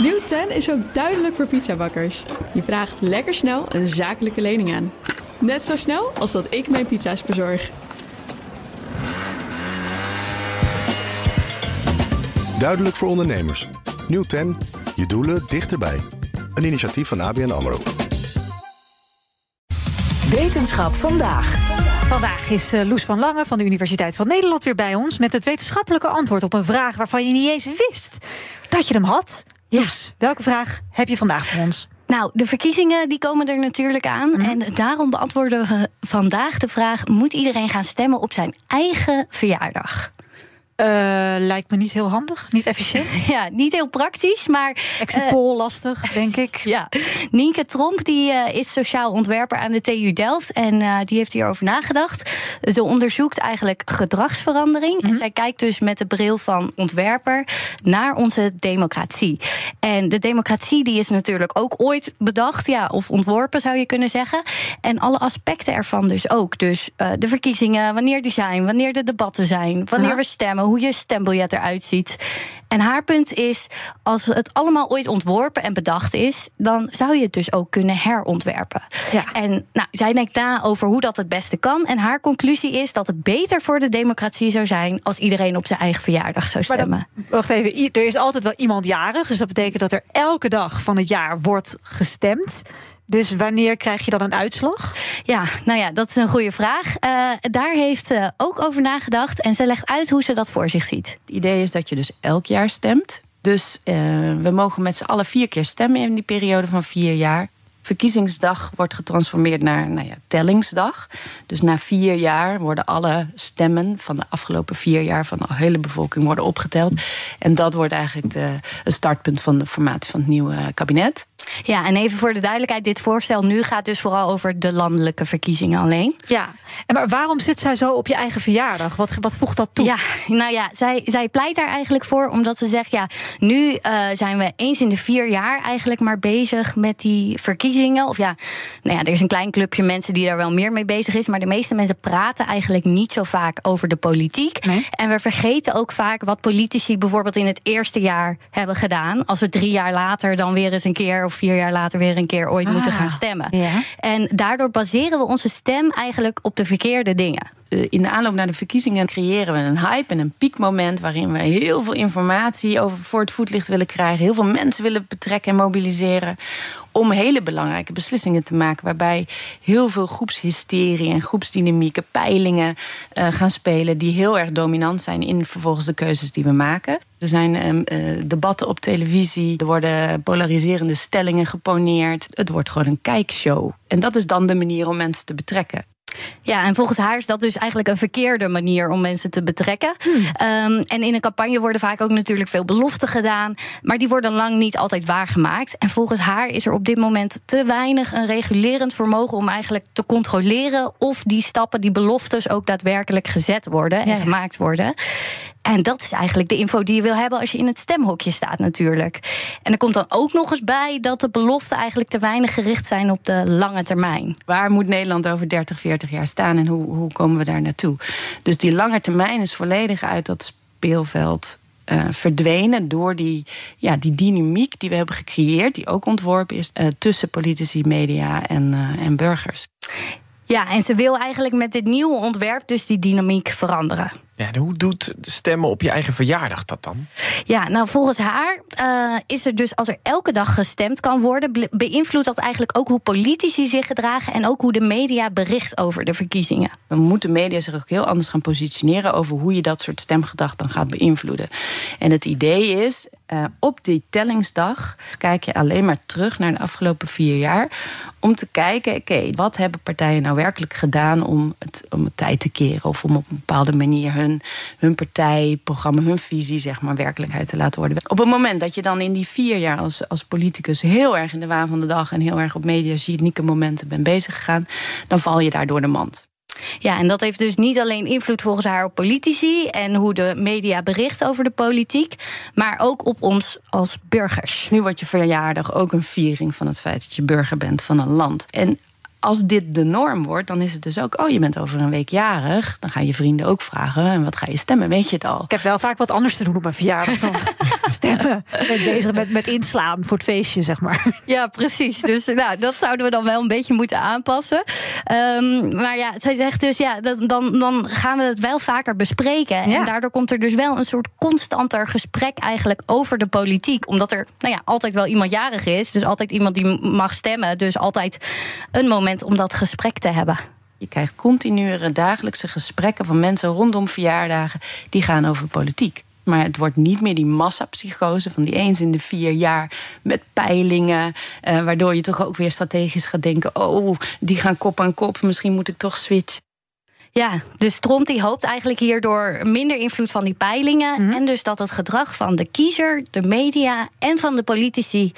Nieuw 10 is ook duidelijk voor pizzabakkers. Je vraagt lekker snel een zakelijke lening aan. Net zo snel als dat ik mijn pizza's bezorg. Duidelijk voor ondernemers. Nieuw 10. Je doelen dichterbij. Een initiatief van ABN AMRO. Wetenschap vandaag. Vandaag is uh, Loes van Lange van de Universiteit van Nederland weer bij ons... met het wetenschappelijke antwoord op een vraag waarvan je niet eens wist dat je hem had. Loes, welke vraag heb je vandaag voor ons? Nou, de verkiezingen die komen er natuurlijk aan. Mhm. En daarom beantwoorden we vandaag de vraag: moet iedereen gaan stemmen op zijn eigen verjaardag? Uh, lijkt me niet heel handig, niet efficiënt. Ja, niet heel praktisch, maar... Exit poll lastig, denk ik. Ja, Nienke Tromp die, uh, is sociaal ontwerper aan de TU Delft... en uh, die heeft hierover nagedacht. Ze onderzoekt eigenlijk gedragsverandering... Mhm. en zij kijkt dus met de bril van ontwerper... naar onze democratie. En de democratie die is natuurlijk ook ooit bedacht... Ja, of ontworpen zou je kunnen zeggen. En alle aspecten ervan dus ook. Dus uh, de verkiezingen, wanneer die zijn... wanneer de debatten zijn, wanneer we stemmen hoe je stembiljet eruit ziet. En haar punt is: als het allemaal ooit ontworpen en bedacht is, dan zou je het dus ook kunnen herontwerpen. Ja. En nou, zij denkt na over hoe dat het beste kan. En haar conclusie is dat het beter voor de democratie zou zijn als iedereen op zijn eigen verjaardag zou Maar stemmen. dan, wacht even, er is altijd wel iemand jarig. Dus dat betekent dat er elke dag van het jaar wordt gestemd. Dus wanneer krijg je dan een uitslag? Ja, nou ja, dat is een goede vraag. Uh, daar heeft ze ook over nagedacht. En ze legt uit hoe ze dat voor zich ziet. Het idee is dat je dus elk jaar stemt. Dus uh, we mogen met z'n allen vier keer stemmen in die periode van vier jaar. Verkiezingsdag wordt getransformeerd naar nou ja, tellingsdag. Dus na vier jaar worden alle stemmen van de afgelopen vier jaar van de hele bevolking worden opgeteld. En dat wordt eigenlijk de, het startpunt van de formatie van het nieuwe kabinet. Ja, en even voor de duidelijkheid: dit voorstel nu gaat dus vooral over de landelijke verkiezingen alleen. Ja, en maar waarom zit zij zo op je eigen verjaardag? Wat, wat voegt dat toe? Ja, nou ja, zij, zij pleit daar eigenlijk voor omdat ze zegt: ja, nu uh, zijn we eens in de vier jaar eigenlijk maar bezig met die verkiezingen. Of ja, nou ja, er is een klein clubje mensen die daar wel meer mee bezig is. Maar de meeste mensen praten eigenlijk niet zo vaak over de politiek. Nee. En we vergeten ook vaak wat politici bijvoorbeeld in het eerste jaar hebben gedaan. Als we drie jaar later dan weer eens een keer of vier jaar later weer een keer ooit ah, moeten gaan stemmen. Ja. En daardoor baseren we onze stem eigenlijk op de verkeerde dingen. In de aanloop naar de verkiezingen creëren we een hype en een piekmoment waarin we heel veel informatie over voor het voetlicht willen krijgen, heel veel mensen willen betrekken en mobiliseren om hele belangrijke beslissingen te maken, waarbij heel veel groepshysterie en groepsdynamieken, peilingen uh, gaan spelen die heel erg dominant zijn in vervolgens de keuzes die we maken. Er zijn um, uh, debatten op televisie, er worden polariserende stellingen geponeerd. Het wordt gewoon een kijkshow. En dat is dan de manier om mensen te betrekken. Ja, en volgens haar is dat dus eigenlijk een verkeerde manier om mensen te betrekken. Hmm. Um, en in een campagne worden vaak ook natuurlijk veel beloften gedaan, maar die worden lang niet altijd waargemaakt. En volgens haar is er op dit moment te weinig een regulerend vermogen om eigenlijk te controleren of die stappen, die beloftes ook daadwerkelijk gezet worden en ja, ja. gemaakt worden. En dat is eigenlijk de info die je wil hebben als je in het stemhokje staat, natuurlijk. En er komt dan ook nog eens bij dat de beloften eigenlijk te weinig gericht zijn op de lange termijn. Waar moet Nederland over 30, 40 jaar staan en hoe, hoe komen we daar naartoe? Dus die lange termijn is volledig uit dat speelveld uh, verdwenen door die, ja, die dynamiek die we hebben gecreëerd, die ook ontworpen is uh, tussen politici, media en, uh, en burgers. Ja, en ze wil eigenlijk met dit nieuwe ontwerp dus die dynamiek veranderen. Ja, hoe doet stemmen op je eigen verjaardag dat dan? Ja, nou volgens haar uh, is er dus als er elke dag gestemd kan worden, be beïnvloedt dat eigenlijk ook hoe politici zich gedragen en ook hoe de media bericht over de verkiezingen. Dan moeten media zich ook heel anders gaan positioneren over hoe je dat soort stemgedrag dan gaat beïnvloeden. En het idee is, uh, op die tellingsdag kijk je alleen maar terug naar de afgelopen vier jaar. Om te kijken, oké, okay, wat hebben partijen nou werkelijk gedaan om het, om het tijd te keren of om op een bepaalde manier hun, hun partijprogramma, hun visie, zeg maar, werkelijkheid te laten worden. Op het moment dat je dan in die vier jaar als, als politicus heel erg in de waan van de dag en heel erg op mediagenieke momenten bent bezig gegaan, dan val je daar door de mand. Ja, en dat heeft dus niet alleen invloed volgens haar op politici en hoe de media bericht over de politiek, maar ook op ons als burgers. Nu wordt je verjaardag ook een viering van het feit dat je burger bent van een land. En als dit de norm wordt, dan is het dus ook... oh, je bent over een week jarig. Dan gaan je vrienden ook vragen, en wat ga je stemmen? Weet je het al? Ik heb wel vaak wat anders te doen op mijn verjaardag dan stemmen. Ik ben bezig met, met inslaan voor het feestje, zeg maar. Ja, precies. Dus nou, dat zouden we dan wel een beetje moeten aanpassen. Ehm, maar ja, zij zegt dus, ja, dat, dan, dan gaan we het wel vaker bespreken. Ja. En daardoor komt er dus wel een soort constanter gesprek eigenlijk over de politiek. Omdat er nou ja, altijd wel iemand jarig is. Dus altijd iemand die mag stemmen. Dus altijd een moment om dat gesprek te hebben. Je krijgt continue dagelijkse gesprekken van mensen rondom verjaardagen die gaan over politiek. Maar het wordt niet meer die massapsychose van die eens in de vier jaar met peilingen. eh, waardoor je toch ook weer strategisch gaat denken: oh, die gaan kop aan kop, misschien moet ik toch switchen. Ja, dus Trump die hoopt eigenlijk hierdoor minder invloed van die peilingen. En dus dat het gedrag van de kiezer, de media en van de politici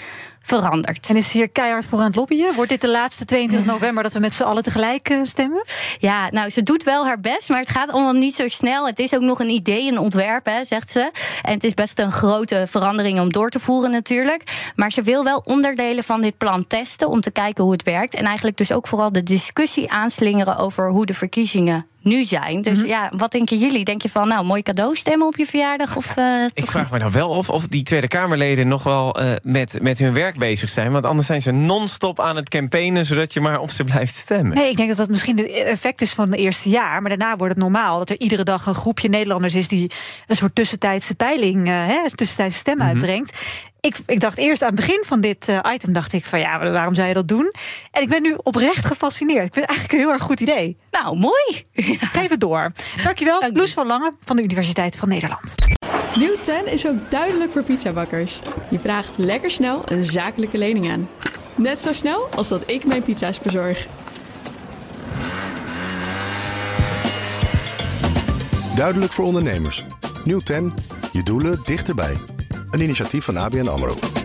verandert. En is hier keihard voor aan het lobbyen? Wordt dit de laatste 22 november dat we met z'n allen tegelijk eh, stemmen? Ja, nou, ze doet wel haar best, maar het gaat allemaal niet zo snel. Het is ook nog een idee, een ontwerp, hè, zegt ze. En het is best een grote verandering om door te voeren natuurlijk. Maar ze wil wel onderdelen van dit plan testen om te kijken hoe het werkt. En eigenlijk dus ook vooral de discussie aanslingeren over hoe de verkiezingen nu zijn. Dus ja, wat denken jullie? Denk je van, nou, mooi cadeau stemmen op je verjaardag? Of, eh, Ik vraag niet? me nou wel of, of die Tweede Kamerleden nog wel eh, met, met hun werk bezig zijn. Want anders zijn ze non-stop aan het campaignen... zodat je maar op ze blijft stemmen. Nee, ik denk dat dat misschien het effect is van het eerste jaar. Maar daarna wordt het normaal dat er iedere dag een groepje Nederlanders is die een soort tussentijdse peiling, eh, hè, een tussentijdse stem Mhm. uitbrengt. Ik, ik dacht eerst aan het begin van dit eh, item, dacht ik van ja, waarom zou je dat doen? En ik ben nu oprecht gefascineerd. Ik vind het eigenlijk een heel erg goed idee. Nou, mooi. Geef het door. Dankjewel, Dank je. Loes van Lange van de Universiteit van Nederland. Nieuw 10 is ook duidelijk voor pizzabakkers. Je vraagt lekker snel een zakelijke lening aan. Net zo snel als dat ik mijn pizza's bezorg. Duidelijk voor ondernemers. Nieuw 10, je doelen dichterbij. Een initiatief van ABN AMRO.